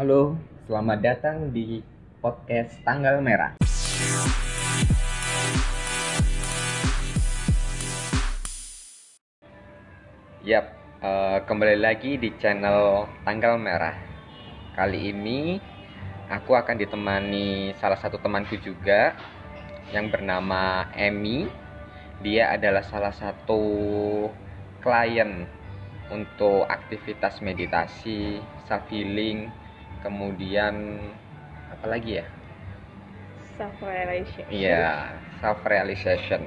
Halo, selamat datang di podcast Tanggal Merah. Yap, eh, kembali lagi di channel Tanggal Merah. Kali ini aku akan ditemani salah satu temanku juga yang bernama Emmy. Dia adalah salah satu klien untuk aktivitas meditasi, self healing, kemudian apa lagi ya? self realization Iya, self realization.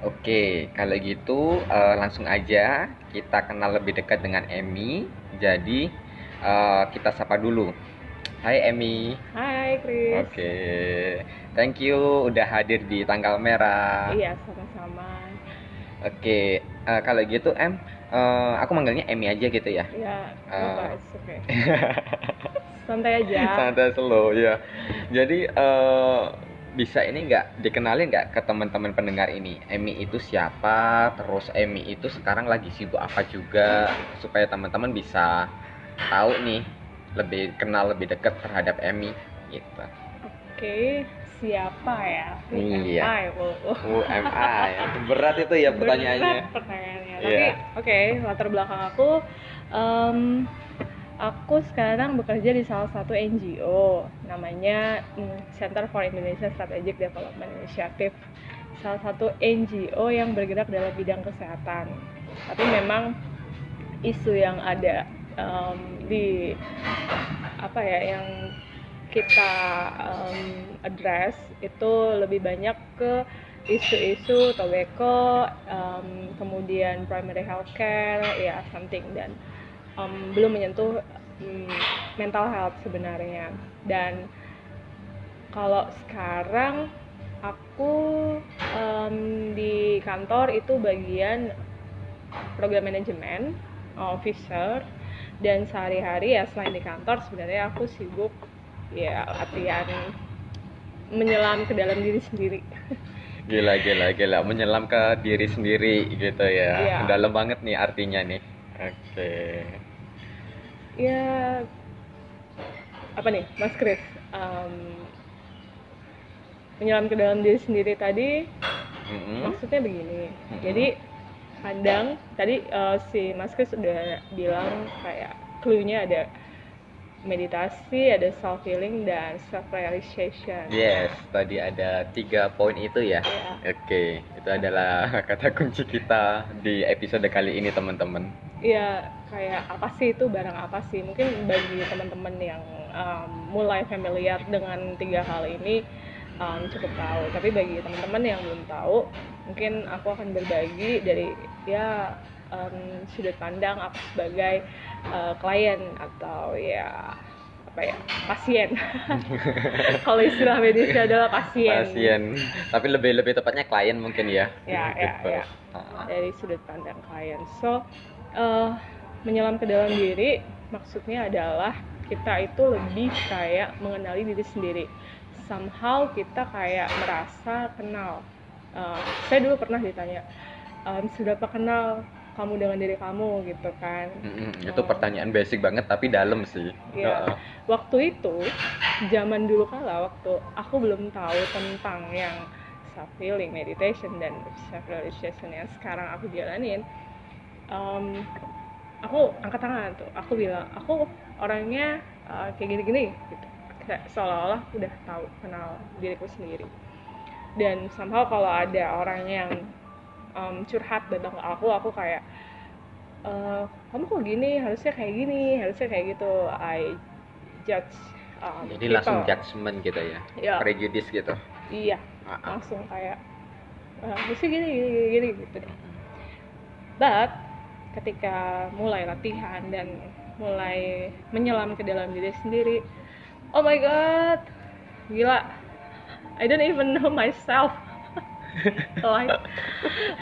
Oke, kalau gitu eh, langsung aja kita kenal lebih dekat dengan Emmy. Jadi eh, kita sapa dulu. Hai Emmy. Hai Chris Oke, thank you udah hadir di tanggal merah. iya sama-sama Oke, eh, kalau gitu Em, eh, aku manggilnya Emmy aja gitu ya. ya Ah. apa it's okay santai aja Santai slow ya. Jadi eh, bisa ini nggak dikenalin nggak ke teman-teman pendengar ini? Emmy itu siapa? Terus Emmy itu sekarang lagi sibuk apa juga supaya teman-teman bisa tahu nih lebih kenal lebih dekat terhadap Emmy gitu. oke siapa ya Iya. Wow. UMA ya. Berat itu ya pertanyaannya. Berat pertanyaannya tapi oke latar belakang aku em, aku sekarang bekerja di salah satu NGO namanya mm, Center for Indonesia Strategic Development Initiative salah satu NGO yang bergerak dalam bidang kesehatan tapi memang isu yang ada em, di apa ya yang kita em, address itu lebih banyak ke isu-isu tobacco, em, kemudian primary healthcare, ya something dan em, belum menyentuh em, mental health sebenarnya. Dan kalau sekarang aku em, di kantor itu bagian program manajemen officer dan sehari-hari ya selain di kantor sebenarnya aku sibuk ya latihan menyelam ke dalam diri sendiri Gila gila gila menyelam ke diri sendiri gitu ya. Iya. Dalam banget nih artinya nih. Oke. ya apa nih Mas Chris Em, menyelam ke dalam diri sendiri tadi Mm-mm. maksudnya begini Mm-mm. jadi kadang tadi eh, si Mas Chris udah bilang kayak clue-nya ada meditasi ada self healing dan self realization Yes, tadi ada tiga poin itu ya. ya Oke, itu adalah kata kunci kita di episode kali ini teman-teman. ya kayak apa sih itu barang apa sih mungkin bagi teman-teman yang em, mulai familiar dengan tiga hal ini em, cukup tahu tapi bagi teman-teman yang belum tahu mungkin aku akan berbagi dari ya em, sudut pandang aku sebagai eh, klien atau ya apa ya pasien kalau istilah medisnya adalah pasien Pasien, tapi lebih lebih tepatnya klien mungkin ya. Ya, ya, ya. Ah, dari sudut pandang klien. So, eh, menyelam ke dalam diri maksudnya adalah kita itu lebih kayak mengenali diri sendiri. Somehow kita kayak merasa kenal. Eh, saya dulu pernah ditanya, "Em, seberapa kenal kamu dengan diri kamu gitu kan? mm-mm, itu pertanyaan basic banget tapi dalam sih. Iya. Heeh. Waktu itu, zaman dulu kala, waktu aku belum tahu tentang yang self healing, meditation dan self realization yang sekarang aku jalanin, em, aku angkat tangan tuh. Aku bilang, aku orangnya uh, kayak gini-gini, gitu. Kayak seolah-olah udah tahu kenal diriku sendiri. Dan somehow kalau ada orang yang em, curhat datang ke aku, aku kayak "Eh, kamu kok gini? Harusnya kayak gini harusnya kayak gitu. I judge um, Jadi langsung people. judgement gitu ya, ya prejudice gitu. iya ah. langsung kayak "Eh, harusnya gini gini gini, gini gitu deh. But ketika mulai latihan dan mulai menyelam ke dalam diri sendiri oh my god gila. I don't even know myself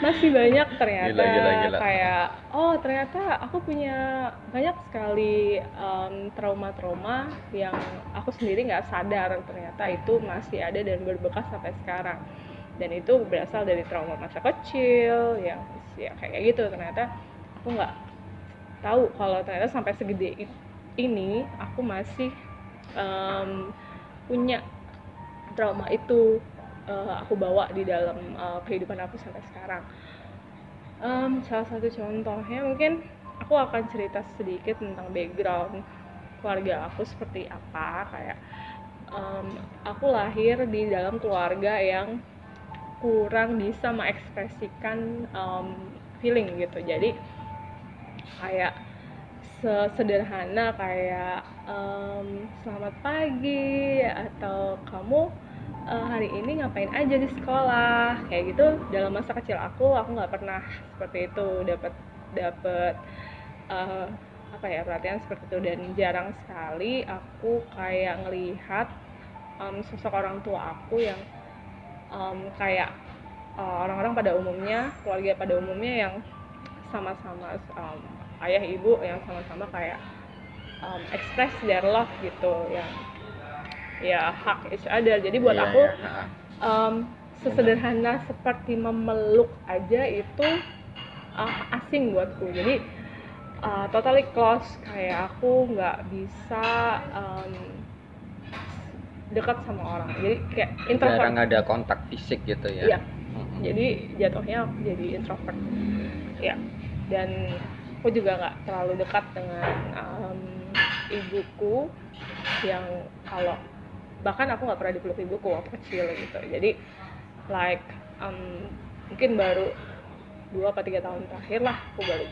masih banyak ternyata Gila, gila, gila. kayak oh ternyata aku punya banyak sekali em, trauma-trauma yang aku sendiri nggak sadar ternyata itu masih ada dan berbekas sampai sekarang. Dan itu berasal dari trauma masa kecil yang ya kayak gitu. Ternyata aku nggak tahu kalau ternyata sampai segede ini aku masih um, punya trauma itu uh, aku bawa di dalam uh, kehidupan aku sampai sekarang. Um, salah satu contohnya mungkin aku akan cerita sedikit tentang background keluarga aku seperti apa. Kayak um, aku lahir di dalam keluarga yang kurang bisa mengekspresikan um, feeling gitu. Jadi kayak sesederhana kayak um, selamat pagi atau kamu uh, hari ini ngapain aja di sekolah? Kayak gitu dalam masa kecil aku aku nggak pernah seperti itu dapat dapat uh, apa ya perhatian seperti itu. Dan jarang sekali aku kayak ngelihat um, sosok orang tua aku yang um, kayak uh, orang-orang pada umumnya keluarga pada umumnya yang sama-sama um, ayah ibu yang sama-sama kayak um, express their love gitu yang ya hak each other jadi buat Iya, aku iya. um, sesederhana seperti memeluk aja itu uh, asing buatku. Jadi uh, totally close. Kayak aku nggak bisa um, dekat sama orang. Jadi kayak introvert. jarang ada kontak fisik gitu ya. Mm-mm. jadi jatuhnya aku jadi introvert. Ya dan aku juga nggak terlalu dekat dengan um, ibuku yang kalau bahkan aku nggak pernah dipeluk ibuku waktu kecil gitu. Jadi like um, mungkin baru dua atau tiga tahun terakhir lah aku baru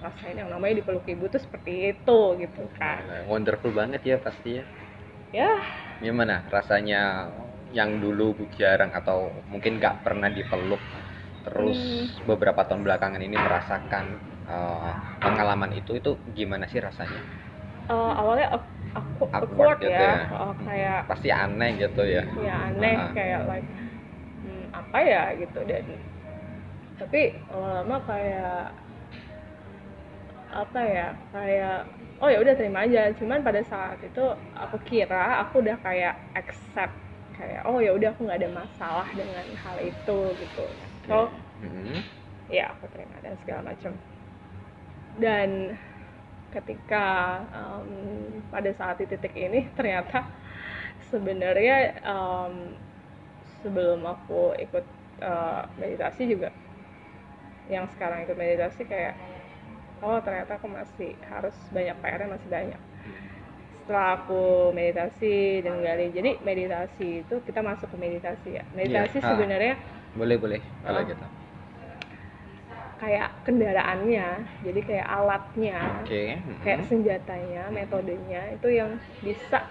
rasain yang namanya dipeluk ibu tuh seperti itu gitu kan. Nah, wonderful banget ya pasti ya. Ya. Gimana rasanya yang dulu jarang atau mungkin nggak pernah dipeluk terus Hmm. beberapa tahun belakangan ini merasakan uh, pengalaman itu itu gimana sih rasanya? Uh, awalnya aku Awkward awkward gitu ya, ya. Oh, kayak pasti aneh gitu ya. Ya aneh Ah. kayak like hmm, apa ya gitu dan tapi lama-lama kayak apa ya kayak oh ya udah terima aja. Cuman pada saat itu aku kira aku udah kayak accept kayak oh ya udah aku nggak ada masalah dengan hal itu gitu. So Mm-mm. ya aku terima dan segala macam. Dan ketika em, pada saat di titik ini ternyata sebenarnya em, sebelum aku ikut eh, meditasi juga yang sekarang ikut meditasi kayak oh ternyata aku masih harus banyak PR-nya masih banyak setelah aku meditasi dan gali jadi meditasi itu kita masuk ke meditasi ya meditasi Iya, ah. sebenarnya boleh boleh kalau Oh. gitu kayak kendaraannya jadi kayak alatnya oke mm-mm. kayak senjatanya metodenya itu yang bisa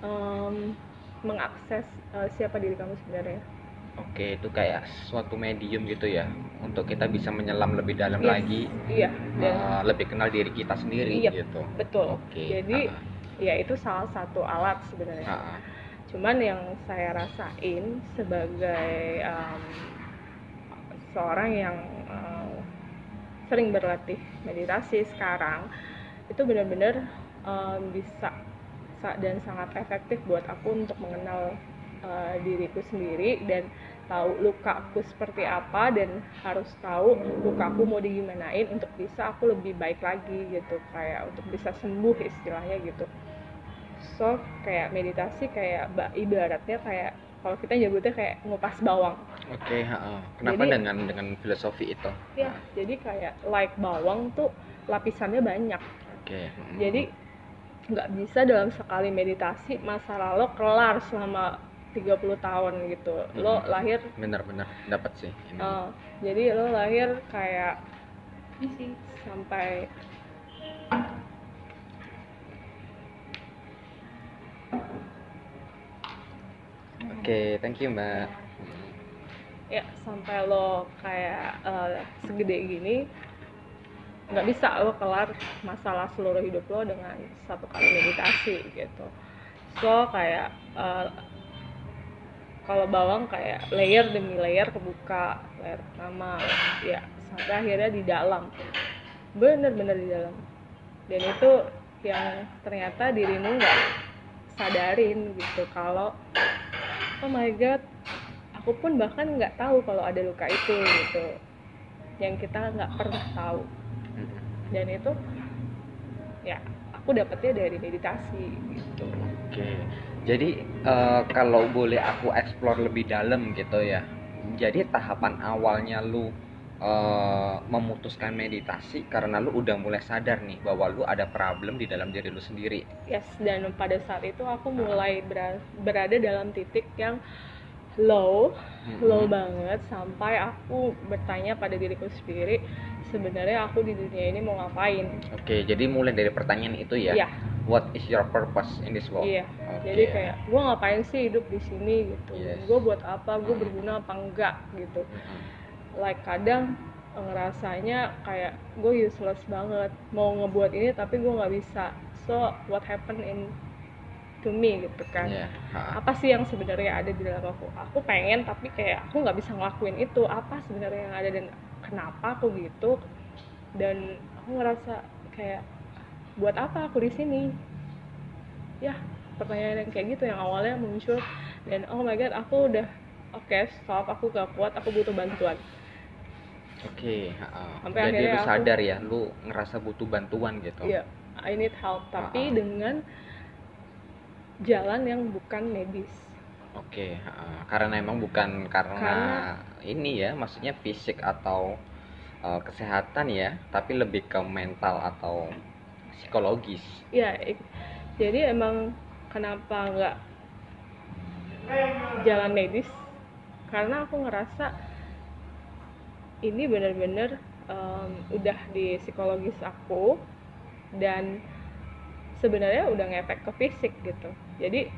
em, mengakses eh, siapa diri kamu sebenarnya oke itu kayak suatu medium gitu ya untuk kita bisa menyelam lebih dalam Yes. lagi iya dan uh, lebih kenal diri kita sendiri Iya, gitu betul oke jadi ya itu salah satu alat sebenarnya ah. cuman yang saya rasain sebagai em, seorang yang em, sering berlatih meditasi sekarang itu benar-benar em, bisa sa- dan sangat efektif buat aku untuk mengenal eh, diriku sendiri dan tahu lukaku seperti apa dan harus tahu lukaku mau digimanain untuk bisa aku lebih baik lagi gitu kayak untuk bisa sembuh istilahnya gitu. So kayak meditasi kayak ba- ibaratnya kayak kalau kita nyebutnya kayak ngupas bawang oke ah, ah. kenapa Jadi- dengan dengan filosofi itu? Ya jadi kayak like bawang tuh lapisannya banyak. Oke mm. jadi nggak bisa dalam sekali meditasi masa lalu kelar selama 30 tahun gitu. Lo Mhm. lahir benar-benar dapat sih ini. Eh, jadi lo lahir kayak ini sih sampai oke thank you mbak ya sampai lo kayak eh, segede gini nggak bisa lo kelar masalah seluruh hidup lo dengan satu kali meditasi gitu. So kayak eh, kalau bawang kayak layer demi layer kebuka layer pertama ya sampai akhirnya di dalam. Bener-bener di dalam. Dan itu yang ternyata dirimu nggak sadarin gitu. Kalau oh my god aku pun bahkan nggak tahu kalau ada luka itu gitu. Yang kita nggak pernah tahu. Dan itu ya aku dapetnya dari meditasi gitu. Oke, jadi eh, kalau boleh aku explore lebih dalam gitu ya. Jadi tahapan awalnya lu eh, memutuskan meditasi karena lu udah mulai sadar nih bahwa lu ada problem di dalam diri lu sendiri. yes dan pada saat itu aku mulai bera- berada dalam titik yang low low Mm-mm. banget sampai aku bertanya pada diriku sendiri sebenarnya aku di dunia ini mau ngapain Oke, jadi mulai dari pertanyaan itu ya. Iya. What is your purpose in this world? iya Oke. jadi kayak gue ngapain sih hidup di sini gitu Yes. gue buat apa gue berguna apa enggak gitu like kadang ngerasanya kayak gue useless banget mau ngebuat ini tapi gue nggak bisa so what happened in to me gitu kan Iya, ha. apa sih yang sebenarnya ada di dalam aku aku pengen tapi kayak aku nggak bisa ngelakuin itu apa sebenarnya yang ada dan kenapa aku gitu dan aku ngerasa kayak buat apa aku di sini ya pertanyaan yang kayak gitu yang awalnya muncul dan oh my god aku udah oke stop aku gak kuat aku butuh bantuan Oke, ha. Sampai Jadi lu aku- sadar ya, lu ngerasa butuh bantuan gitu. Iya, I need help tapi Ah. dengan jalan yang bukan medis Oke, ha. karena emang bukan karena, Karena- ini ya, maksudnya fisik atau uh, kesehatan ya, tapi lebih ke mental atau psikologis. ya ik- jadi emang kenapa nggak jalan medis karena aku ngerasa ini bener-bener em, udah di psikologis aku dan sebenarnya udah ngefek ke fisik gitu jadi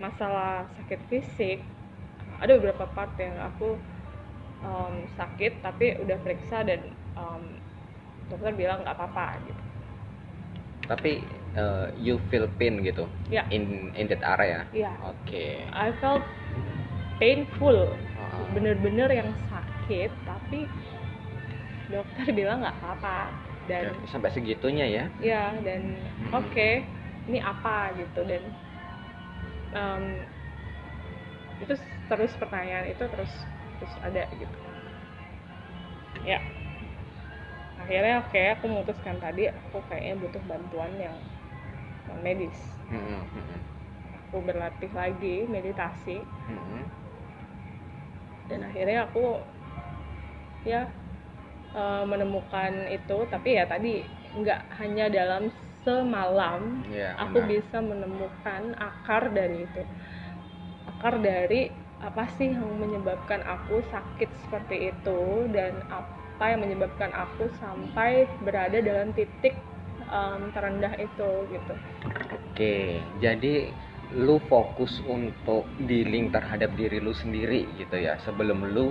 masalah sakit fisik ada beberapa part yang aku em, sakit tapi udah periksa dan em, dokter bilang nggak apa-apa gitu Tapi uh, you feel pain gitu ya in in that area. Iya, Oke. I felt painful, Ha. bener-bener yang sakit, tapi dokter bilang nggak apa-apa dan Oke, sampai segitunya ya. ya dan Hmm. oke, ini apa gitu dan em, itu terus pertanyaan itu terus terus ada gitu. Ya, akhirnya oke, aku memutuskan tadi aku kayaknya butuh bantuan yang non medis. Mm-mm, mm-mm, Aku berlatih lagi meditasi mm-mm. dan akhirnya aku ya eh, menemukan itu tapi ya tadi nggak hanya dalam semalam Iya, aku benar. bisa menemukan akar dari itu. Akar dari apa sih yang menyebabkan aku sakit seperti itu dan apa yang menyebabkan aku sampai berada dalam titik em, terendah itu gitu. Oke, jadi lu fokus untuk dealing terhadap diri lu sendiri gitu ya. Sebelum lu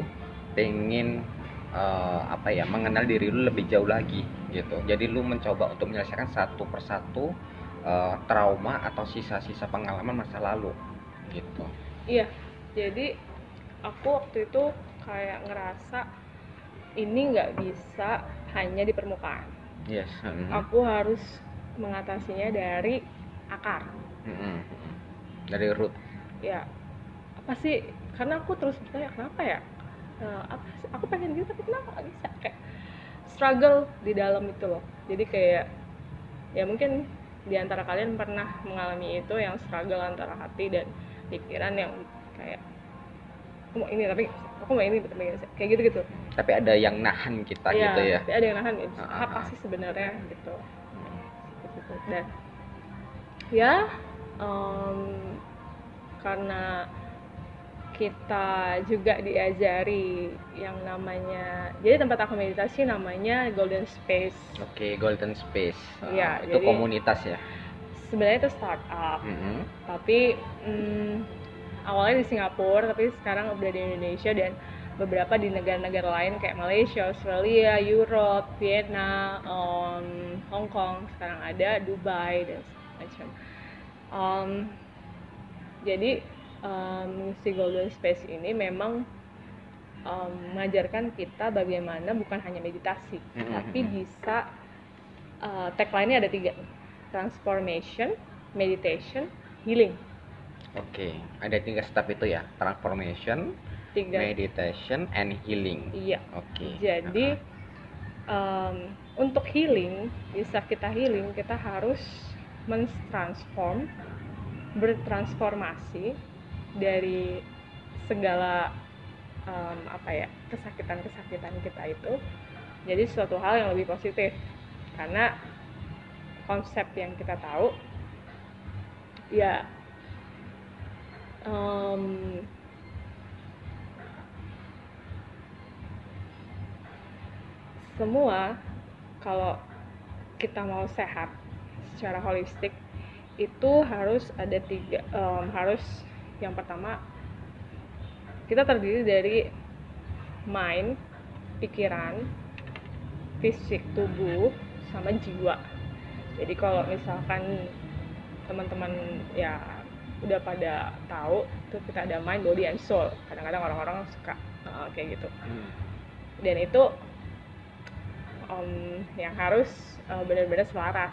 pengen eh, apa ya mengenal diri lu lebih jauh lagi gitu. Jadi lu mencoba untuk menyelesaikan satu persatu eh, trauma atau sisa-sisa pengalaman masa lalu gitu. Iya, jadi aku waktu itu kayak ngerasa ini nggak bisa hanya di permukaan. Yes. mhm. Aku harus mengatasinya dari akar. Mhm, mhm. Dari root. Ya, apa sih? Karena aku terus bertanya kenapa ya? Eh, apa sih? Aku pengen gitu tapi kenapa nggak bisa? Kayak struggle di dalam itu loh. Jadi kayak ya mungkin di antara kalian pernah mengalami itu yang struggle antara hati dan pikiran yang kayak aku mau ini tapi aku mau ini tapi kayak gitu gitu Tapi ada yang nahan kita Iya, gitu ya. tapi ada yang nahan gitu. Ah, ah, apa ah. sih sebenarnya gitu dan ya em, karena kita juga diajari yang namanya jadi tempat aku meditasi namanya Golden Space Oke, Golden Space. Iya, Ah, itu jadi- komunitas ya. sebenarnya itu startup Mhm. tapi mm, awalnya di Singapura tapi sekarang udah di Indonesia dan beberapa di negara-negara lain kayak Malaysia, Australia, Europe, Vietnam, um, Hong Kong sekarang ada Dubai dan macam. Um, jadi um, si Golden Space ini memang um, mengajarkan kita bagaimana bukan hanya meditasi, Mhm. tapi bisa uh, tagline-nya ada tiga transformation, meditation, healing. Oke, ada tiga step itu ya, transformation, Tiga. meditation, and healing. Iya. Oke. Jadi um, untuk healing bisa kita healing kita harus mentransform bertransformasi dari segala um, apa ya kesakitan-kesakitan kita itu jadi suatu hal yang lebih positif. Karena konsep yang kita tahu ya um, semua kalau kita mau sehat secara holistik itu harus ada tiga um, harus yang pertama kita terdiri dari mind pikiran fisik tubuh sama jiwa. Jadi kalau misalkan teman-teman ya udah pada tahu tuh kita ada mind body and soul. Kadang-kadang orang-orang suka uh, kayak gitu. Hmm. dan itu um, yang harus uh, benar-benar selaras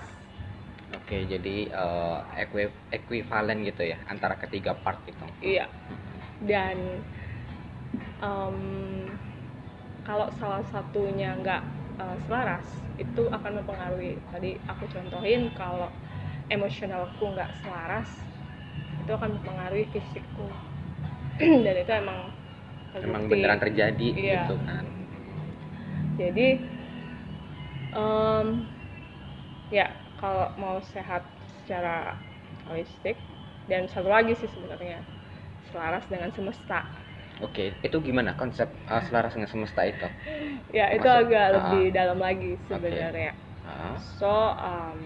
Oke, jadi eh, equi- equivalen gitu ya antara ketiga part itu. iya dan um, kalau salah satunya nggak uh, selaras itu akan mempengaruhi tadi aku contohin kalau emosionalku nggak selaras itu akan mempengaruhi fisikku dan itu emang Emang terbukti. beneran terjadi Iya. gitu kan. jadi em, ya kalau mau sehat secara holistik dan satu lagi sih sebenarnya selaras dengan semesta Oke, itu gimana konsep eh, selaras dengan semesta itu? ya itu Maksud- agak ah. lebih dalam lagi sebenarnya Ah, so em,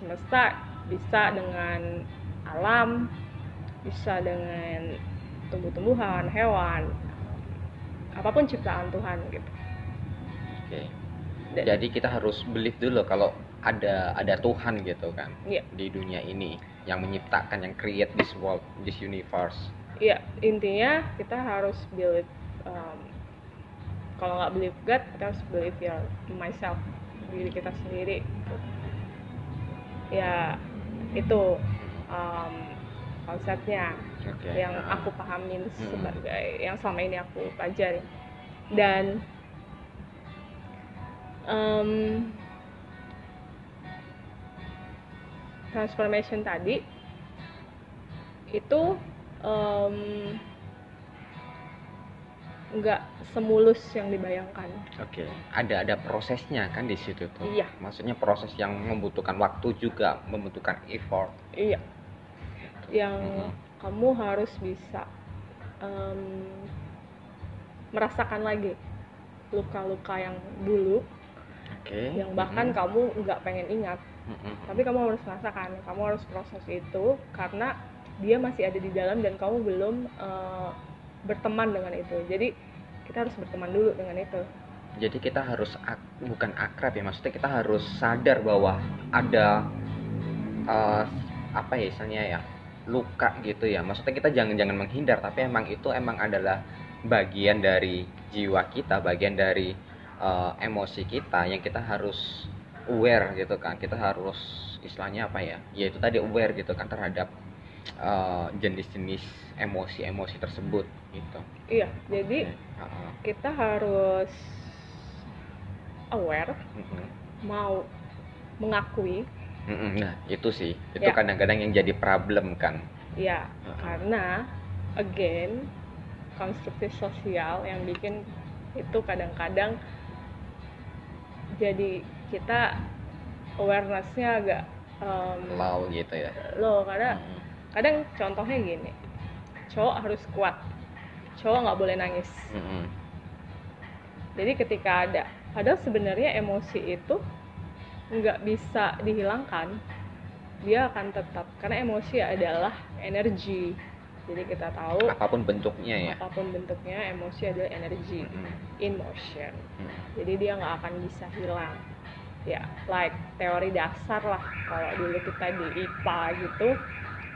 semesta bisa dengan alam bisa dengan tumbuh-tumbuhan hewan apa pun ciptaan Tuhan gitu Oke. Dan- Jadi kita harus believe dulu kalau ada ada Tuhan gitu kan Iya. di dunia ini yang menciptakan, yang create this world, this universe. Iya, intinya kita harus believe um, kalau nggak believe God, kita harus believe ya myself, diri kita sendiri. Ya, itu um, konsepnya Oke. yang aku pahamin Hmm. sebagai yang selama ini aku pelajari. Dan um, transformation tadi itu nggak semulus yang dibayangkan. Oke, ada ada prosesnya kan di situ tuh. Iya. Maksudnya proses yang membutuhkan waktu juga, membutuhkan effort. Iya. Yang Mhm. kamu harus bisa em, merasakan lagi luka-luka yang dulu, Oke. yang bahkan Mhm. kamu nggak pengen ingat, Mhm. tapi kamu harus merasakan, kamu harus proses itu karena dia masih ada di dalam dan kamu belum eh, berteman dengan itu. Jadi kita harus berteman dulu dengan itu. Jadi kita harus ak- bukan akrab ya, maksudnya kita harus sadar bahwa ada eh, apa ya istilahnya ya luka gitu ya. Maksudnya kita jangan jangan menghindar, tapi emang itu emang adalah bagian dari jiwa kita, bagian dari eh, emosi kita yang kita harus aware gitu kan. Kita harus istilahnya apa ya? Ya itu tadi aware gitu kan terhadap eh, jenis-jenis emosi-emosi tersebut gitu. Iya, jadi Heeh. kita harus aware, Mhm. mau mengakui, Mm-mm, Nah, itu sih. Itu Ya. kadang-kadang yang jadi problem kan. ya Heeh. karena again konstruksi sosial yang bikin itu kadang-kadang jadi kita awarenessnya agak em, Low gitu ya. low karena Mm-mm. kadang contohnya gini cowok harus kuat cowok nggak boleh nangis Mm-mm. jadi ketika ada padahal sebenarnya emosi itu nggak bisa dihilangkan dia akan tetap karena emosi adalah energi jadi kita tahu Apa pun bentuknya ya. apa pun bentuknya emosi adalah energi Mm-mm. in motion Mm-mm. jadi dia nggak akan bisa hilang ya like teori dasar lah. Kalau dulu kita di IPA gitu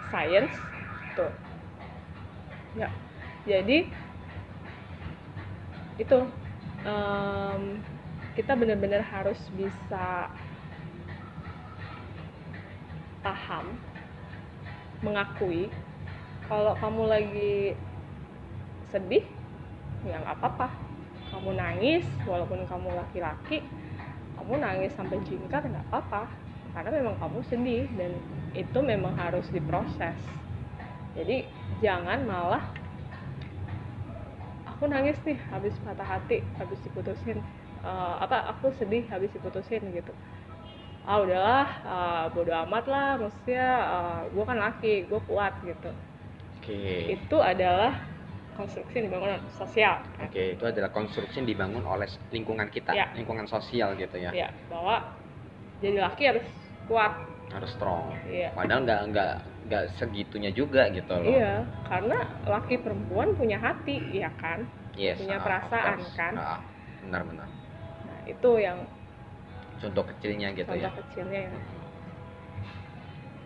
science tuh. Ya jadi itu em, kita benar-benar harus bisa paham mengakui kalau kamu lagi sedih ya nggak apa-apa. Kamu nangis walaupun kamu laki-laki kamu nangis sampai jingkat nggak apa-apa. Karena memang kamu sedih dan itu memang harus diproses. Jadi jangan malah aku nangis nih habis patah hati habis diputusin uh, apa aku sedih habis diputusin gitu. Ah udahlah uh, bodo amat lah maksudnya uh, gue kan laki gue kuat gitu. Oke. itu adalah konstruksi dibangun sosial Oke, itu adalah konstruksi yang dibangun oleh lingkungan kita, Ya. lingkungan sosial gitu ya. ya bahwa jadi laki harus kuat Harus strong. iya Padahal nggak nggak nggak segitunya juga gitu loh. iya karena laki perempuan punya hati ya kan Yes, Punya ah, of perasaan, kan? Ah, benar-benar. nah itu yang Contoh kecilnya gitu contoh ya. kecilnya ya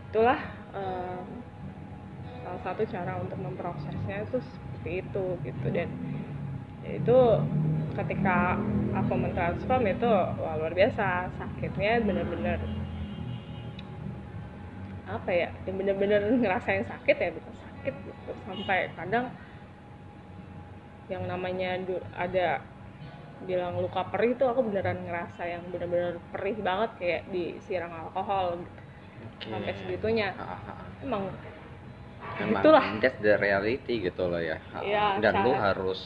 itulah em, salah satu cara untuk memprosesnya itu seperti itu gitu. Dan itu ketika aku mentransform itu wah, luar biasa. Sakitnya bener-bener apa ya yang bener-bener ngerasain sakit ya bisa sakit gitu. Sampai kadang yang namanya ada bilang luka perih itu aku beneran ngerasa yang bener-bener perih banget kayak disiram alkohol gitu. Oke. sampai segitunya. Emang Memang Itulah. that's the reality gitu loh ya. Iya, Dan lu harus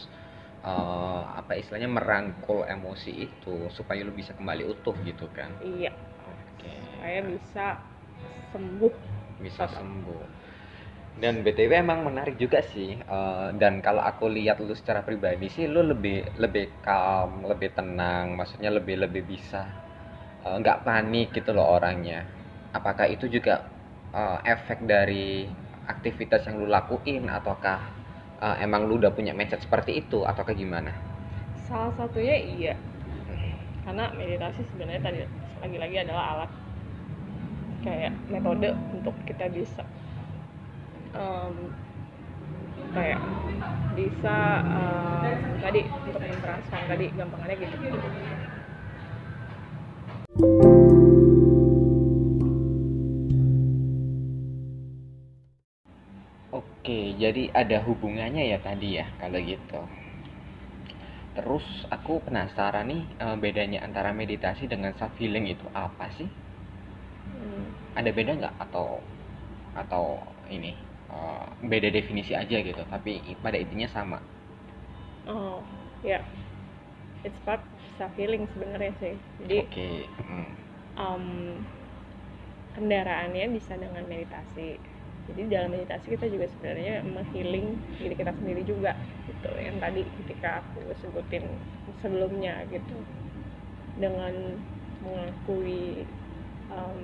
eh, apa istilahnya merangkul emosi itu supaya lu bisa kembali utuh gitu kan. iya Oke. saya bisa sembuh bisa Total. sembuh dan btw emang menarik juga sih eh, dan kalau aku lihat lu secara pribadi sih lu lebih lebih calm lebih tenang maksudnya lebih lebih bisa eh, nggak panik gitu loh orangnya apakah itu juga eh, efek dari aktivitas yang lu lakuin ataukah eh, emang lu udah punya mindset seperti itu ataukah gimana? Salah satunya iya. Karena meditasi sebenarnya tadi lagi-lagi adalah alat kayak metode untuk kita bisa em, kayak bisa em, tadi untuk mentransform tadi gampangannya gitu jadi ada hubungannya ya tadi ya kalau gitu. Terus aku penasaran nih eh, bedanya antara meditasi dengan self healing itu apa sih? Hmm, Ada beda nggak atau atau ini eh, beda definisi aja gitu, tapi pada intinya sama. oh ya it's part self healing sebenarnya sih jadi Oke, mm, em, kendaraannya bisa dengan meditasi. Jadi dalam meditasi kita juga sebenarnya menghealing diri kita sendiri juga gitu. Yang tadi ketika aku sebutin sebelumnya gitu dengan mengakui em,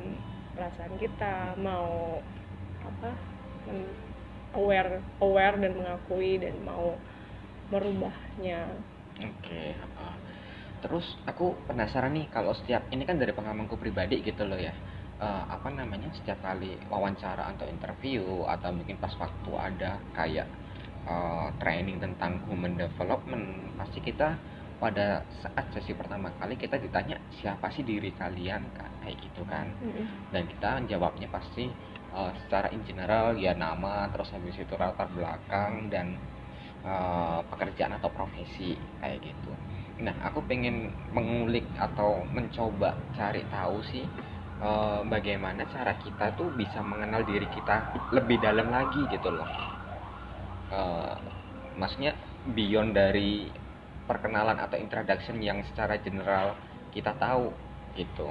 perasaan kita mau apa aware aware dan mengakui dan mau merubahnya Oke. ah. Terus aku penasaran nih kalau setiap ini kan dari pengalamanku pribadi gitu loh ya. Eh, apa namanya setiap kali wawancara atau interview atau mungkin pas waktu ada kayak eh, training tentang human development pasti kita pada saat sesi pertama kali kita ditanya siapa sih diri kalian? Kan kayak gitu kan. Dan kita jawabnya pasti eh, secara in general ya nama terus habis itu latar belakang dan eh, pekerjaan atau profesi kayak gitu. Nah aku pengen mengulik atau mencoba cari tahu sih eh, bagaimana cara kita tuh bisa mengenal diri kita lebih dalam lagi gitu loh. Eh, maksudnya beyond dari perkenalan atau introduction yang secara general kita tahu gitu.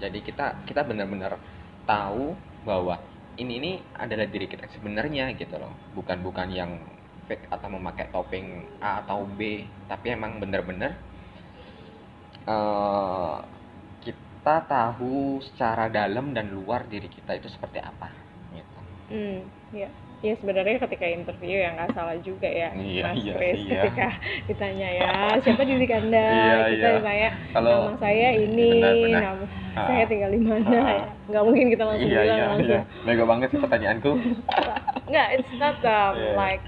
Jadi kita kita benar-benar tahu bahwa ini ini adalah diri kita sebenarnya gitu loh. Bukan bukan yang fake atau memakai topeng A atau B tapi emang benar-benar eh, kita tahu secara dalam dan luar diri kita itu seperti apa gitu Hmm, ya. Ya sebenarnya ketika interview ya nggak salah juga ya, Iya, Mas iya, Chris. iya. Ketika ditanya ya siapa diri anda, Iya, kita iya. ditanya Kalau- nama saya ini, Benar, benar. nama Ah. saya tinggal di mana. Ah. ya. Nggak mungkin kita langsung iya bilang iya langsung. iya mega banget sih pertanyaanku Nggak, it's not um, Iya. like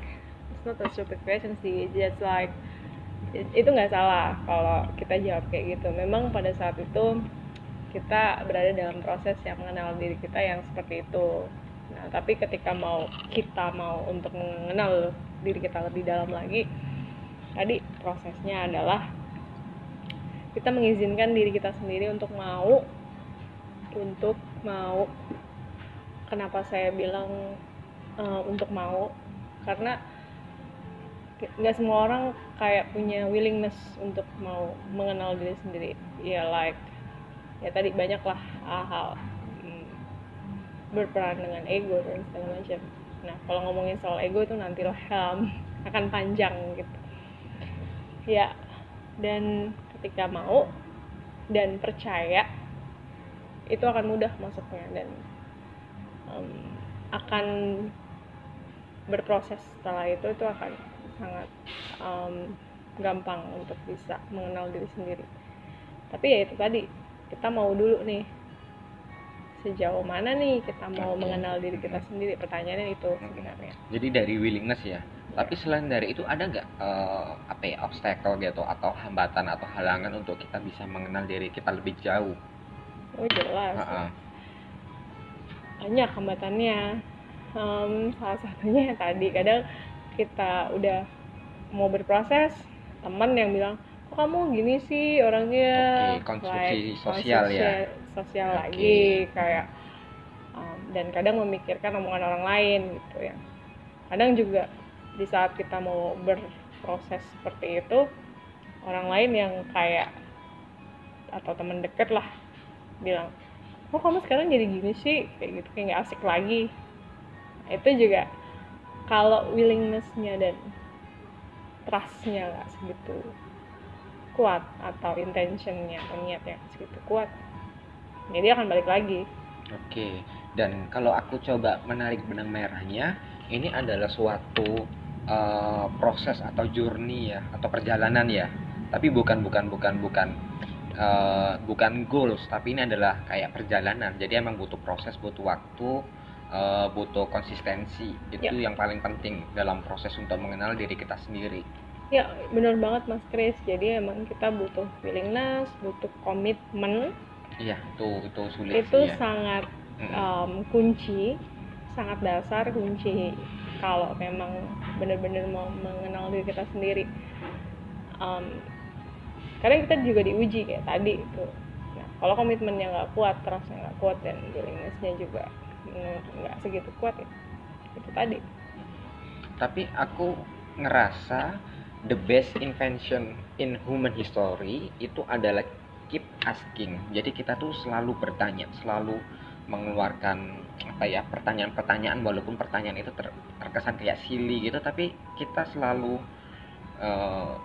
it's not a stupid question sih, just like it- itu nggak salah kalau kita jawab kayak gitu. Memang pada saat itu kita berada dalam proses yang mengenal diri kita yang seperti itu. Nah, tapi ketika mau kita mau untuk mengenal diri kita lebih dalam lagi, tadi prosesnya adalah kita mengizinkan diri kita sendiri untuk mau untuk mau kenapa saya bilang uh, untuk mau karena nggak semua orang kayak punya willingness untuk mau mengenal diri sendiri ya like ya tadi banyak lah hal-hal hmm, berperan dengan ego dan segala macam. Nah kalau ngomongin soal ego itu nanti lah um, akan panjang gitu. Ya dan ketika mau dan percaya itu akan mudah masuknya dan um, akan berproses setelah itu itu akan sangat um, gampang untuk bisa mengenal diri sendiri. Tapi ya itu tadi kita mau dulu nih. Sejauh mana nih kita mau okay. mengenal diri kita sendiri? Pertanyaannya itu sebenarnya. Jadi dari willingness ya. Tapi selain dari itu ada nggak uh, apa ya obstacle gitu atau hambatan atau halangan untuk kita bisa mengenal diri kita lebih jauh? Oh jelas. Uh -uh. banyak hambatannya. Um, salah satunya yang tadi kadang kita udah mau berproses teman yang bilang kok kamu gini sih orangnya. Okay, konstruksi like, sosial ya. sosial okay. lagi kayak um, dan kadang memikirkan omongan orang lain gitu ya. Kadang juga di saat kita mau berproses seperti itu orang lain yang kayak atau teman deket lah bilang kok kamu sekarang jadi gini sih kayak gitu kayak nggak asik lagi. Itu juga kalau willingnessnya dan trustnya nggak segitu kuat atau intentionnya atau niatnya segitu kuat. Jadi ya akan balik lagi. Oke dan kalau aku coba menarik benang merahnya ini adalah suatu uh, proses atau journey ya atau perjalanan ya. Tapi bukan bukan bukan bukan uh, bukan goals tapi ini adalah kayak perjalanan. Jadi emang butuh proses butuh waktu uh, butuh konsistensi. Itu ya. yang paling penting dalam proses untuk mengenal diri kita sendiri ya benar banget mas Chris jadi emang kita butuh willingness butuh komitmen iya itu itu sulit itu ya. sangat um, kunci sangat dasar kunci kalau memang benar-benar mau mengenal diri kita sendiri. Um, karena kita juga diuji kayak tadi itu. Nah kalau komitmennya nggak kuat terusnya nggak kuat dan willingnessnya juga nggak segitu kuat ya itu tadi. Tapi aku ngerasa the best invention in human history itu adalah keep asking. Jadi kita tuh selalu bertanya selalu mengeluarkan apa ya pertanyaan-pertanyaan walaupun pertanyaan itu ter, terkesan kayak silly gitu tapi kita selalu uh,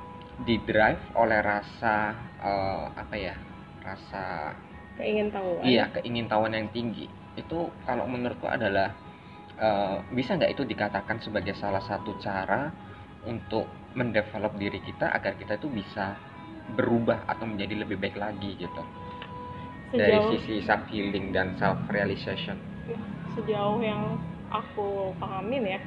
di drive oleh rasa uh, apa ya rasa keingintahuan. Iya keingintahuan yang tinggi. Itu kalau menurutku adalah uh, bisa nggak itu dikatakan sebagai salah satu cara untuk mendevelop diri kita agar kita itu bisa berubah atau menjadi lebih baik lagi gitu sejauh, dari sisi self healing dan self realization sejauh yang aku pahamin ya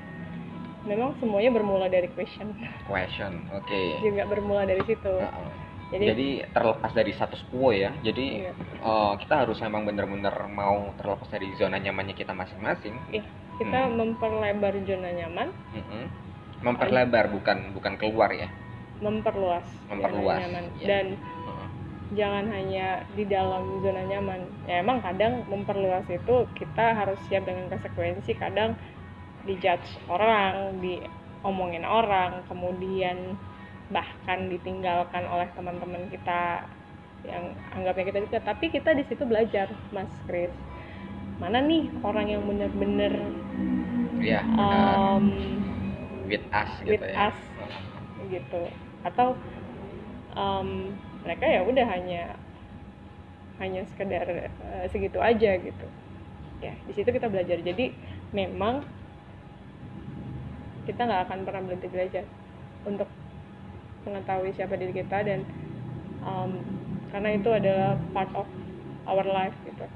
memang semuanya bermula dari question question oke okay. juga bermula dari situ uh -uh jadi, jadi terlepas dari status quo ya jadi iya. uh, kita harus memang benar-benar mau terlepas dari zona nyamannya kita masing-masing iya kita hmm. memperlebar zona nyaman hmm. Memperlebar bukan bukan keluar ya? Memperluas memperluas nyaman. ya. dan uh-huh. jangan hanya di dalam zona nyaman. Ya emang kadang memperluas itu kita harus siap dengan konsekuensi. Kadang dijudge orang diomongin orang kemudian bahkan ditinggalkan oleh teman-teman kita yang anggapnya kita dekat tapi kita di situ belajar mas Chris mana nih orang yang bener-bener ya, um, with us gitu with ya. us gitu atau um, mereka ya udah hanya hanya sekedar uh, segitu aja gitu ya di situ kita belajar jadi memang kita nggak akan pernah berhenti belajar untuk mengetahui siapa diri kita dan um, karena itu adalah part of our life gitu.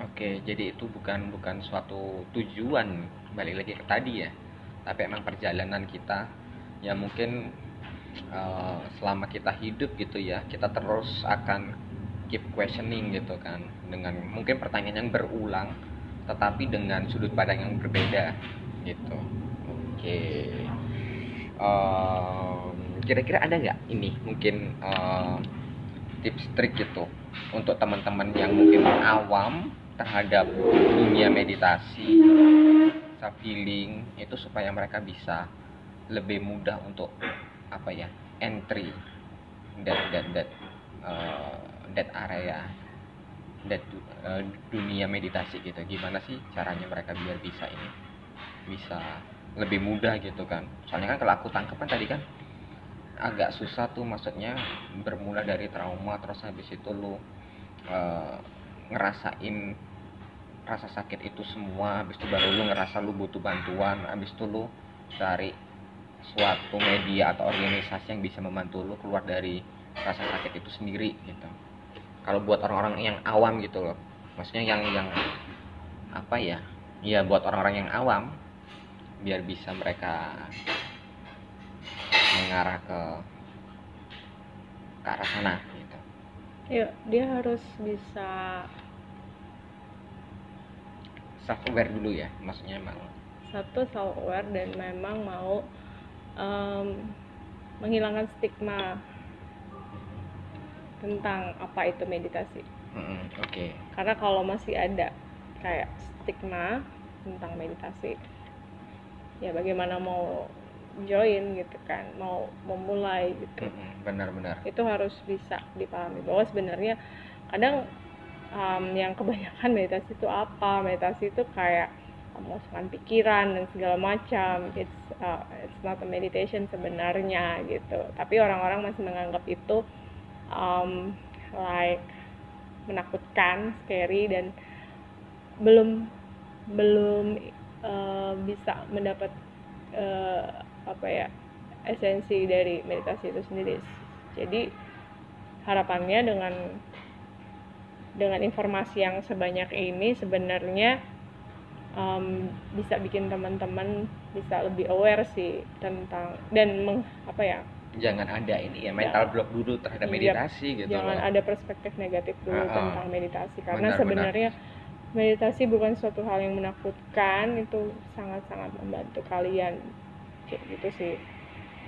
Oke, jadi itu bukan bukan suatu tujuan balik lagi ke tadi ya, tapi emang perjalanan kita ya mungkin uh, selama kita hidup gitu ya kita terus akan keep questioning gitu kan dengan mungkin pertanyaan yang berulang tetapi dengan sudut pandang yang berbeda gitu. Oke. Um, kira-kira ada nggak ini mungkin eh, tips trik gitu untuk teman-teman yang mungkin awam terhadap dunia meditasi self healing itu supaya mereka bisa lebih mudah untuk apa ya entry that that eh, that area that du- eh, dunia meditasi gitu. Gimana sih caranya mereka biar bisa ini bisa lebih mudah gitu kan? Soalnya kan kalau aku tangkap kan tadi kan agak susah tuh maksudnya bermula dari trauma terus habis itu lu eh, ngerasain rasa sakit itu semua habis itu baru lu ngerasa lu butuh bantuan habis itu lu cari suatu media atau organisasi yang bisa membantu lu keluar dari rasa sakit itu sendiri gitu. Kalau buat orang-orang yang awam gitu loh maksudnya yang yang apa ya ya buat orang-orang yang awam biar bisa mereka mengarah ke ke arah sana gitu. Ya dia harus bisa self aware dulu ya maksudnya emang. Satu self aware dan memang mau em, menghilangkan stigma tentang apa itu meditasi. Mm-mm, oke. Karena kalau masih ada kayak stigma tentang meditasi ya bagaimana mau join gitu kan mau memulai gitu. Benar-benar. Itu harus bisa dipahami bahwa sebenarnya kadang um, yang kebanyakan meditasi itu apa? Meditasi itu kayak memusatkan pikiran dan segala macam. It's uh, it's not a meditation sebenarnya gitu. Tapi orang-orang masih menganggap itu um, like menakutkan scary dan belum belum uh, bisa mendapat uh, apa ya esensi dari meditasi itu sendiri. Jadi harapannya dengan dengan informasi yang sebanyak ini sebenarnya um, bisa bikin teman-teman bisa lebih aware sih tentang dan meng, apa ya jangan ada ini ya mental Ya. block dulu terhadap Iya, meditasi gitu jangan loh. ada perspektif negatif dulu Ah, ah. tentang meditasi karena Benar, sebenarnya meditasi bukan suatu hal yang menakutkan itu sangat-sangat membantu kalian kayak gitu sih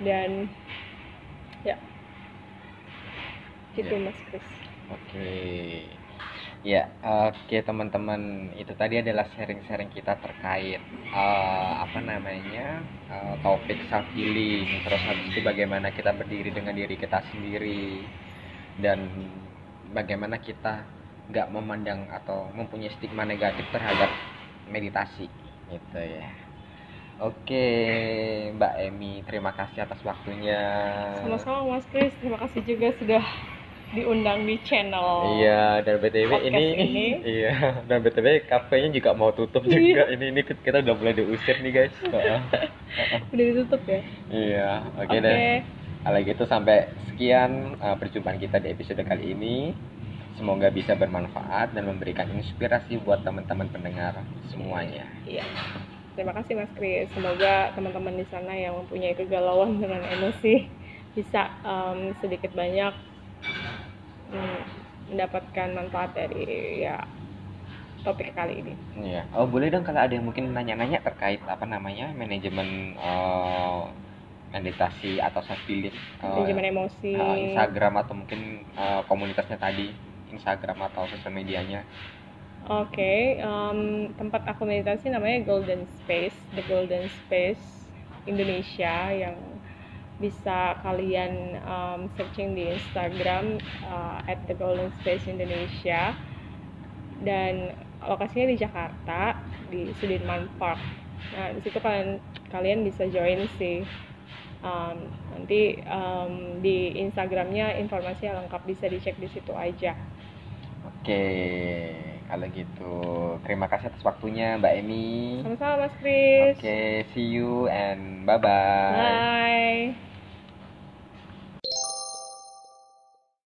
dan ya gitu Ya. mas Chris Oke. Ya, oke teman-teman, itu tadi adalah sharing-sharing kita terkait eh, apa namanya eh, topik self healing, terus habis itu bagaimana kita berdiri dengan diri kita sendiri dan bagaimana kita nggak memandang atau mempunyai stigma negatif terhadap meditasi, gitu ya. Oke, Mbak Emi, terima kasih atas waktunya. sama-sama mas Chris terima kasih juga sudah diundang di channel Iya, dan BTW ini, ini. iya, dan BTW kafenya juga mau tutup juga. ini ini kita udah mulai diusir nih, guys. Udah ditutup ya iya, oke oke deh. Kalau gitu sampai sekian uh, perjumpaan kita di episode kali ini. Semoga bisa bermanfaat dan memberikan inspirasi buat teman-teman pendengar semuanya. Iya. Terima kasih Mas Kris. Semoga teman-teman di sana yang mempunyai kegalauan dengan emosi bisa em, sedikit banyak mendapatkan manfaat dari ya topik kali ini. Iya. Oh, boleh dong kalau ada yang mungkin nanya-nanya terkait apa namanya manajemen uh, meditasi atau self healing. uh, Manajemen emosi. uh, Instagram atau mungkin uh, komunitasnya tadi Instagram atau sosial medianya Oke, em, tempat aku meditasi namanya Golden Space, The Golden Space Indonesia yang bisa kalian em, searching di Instagram uh, at The Golden Space Indonesia dan lokasinya di Jakarta di Sudirman Park. Nah di situ kalian kalian bisa join sih. Em, nanti em, di Instagramnya informasinya lengkap bisa dicek di situ aja. oke kalau gitu terima kasih atas waktunya Mbak Emi Sama-sama Mas Chris. oke see you and bye bye Bye.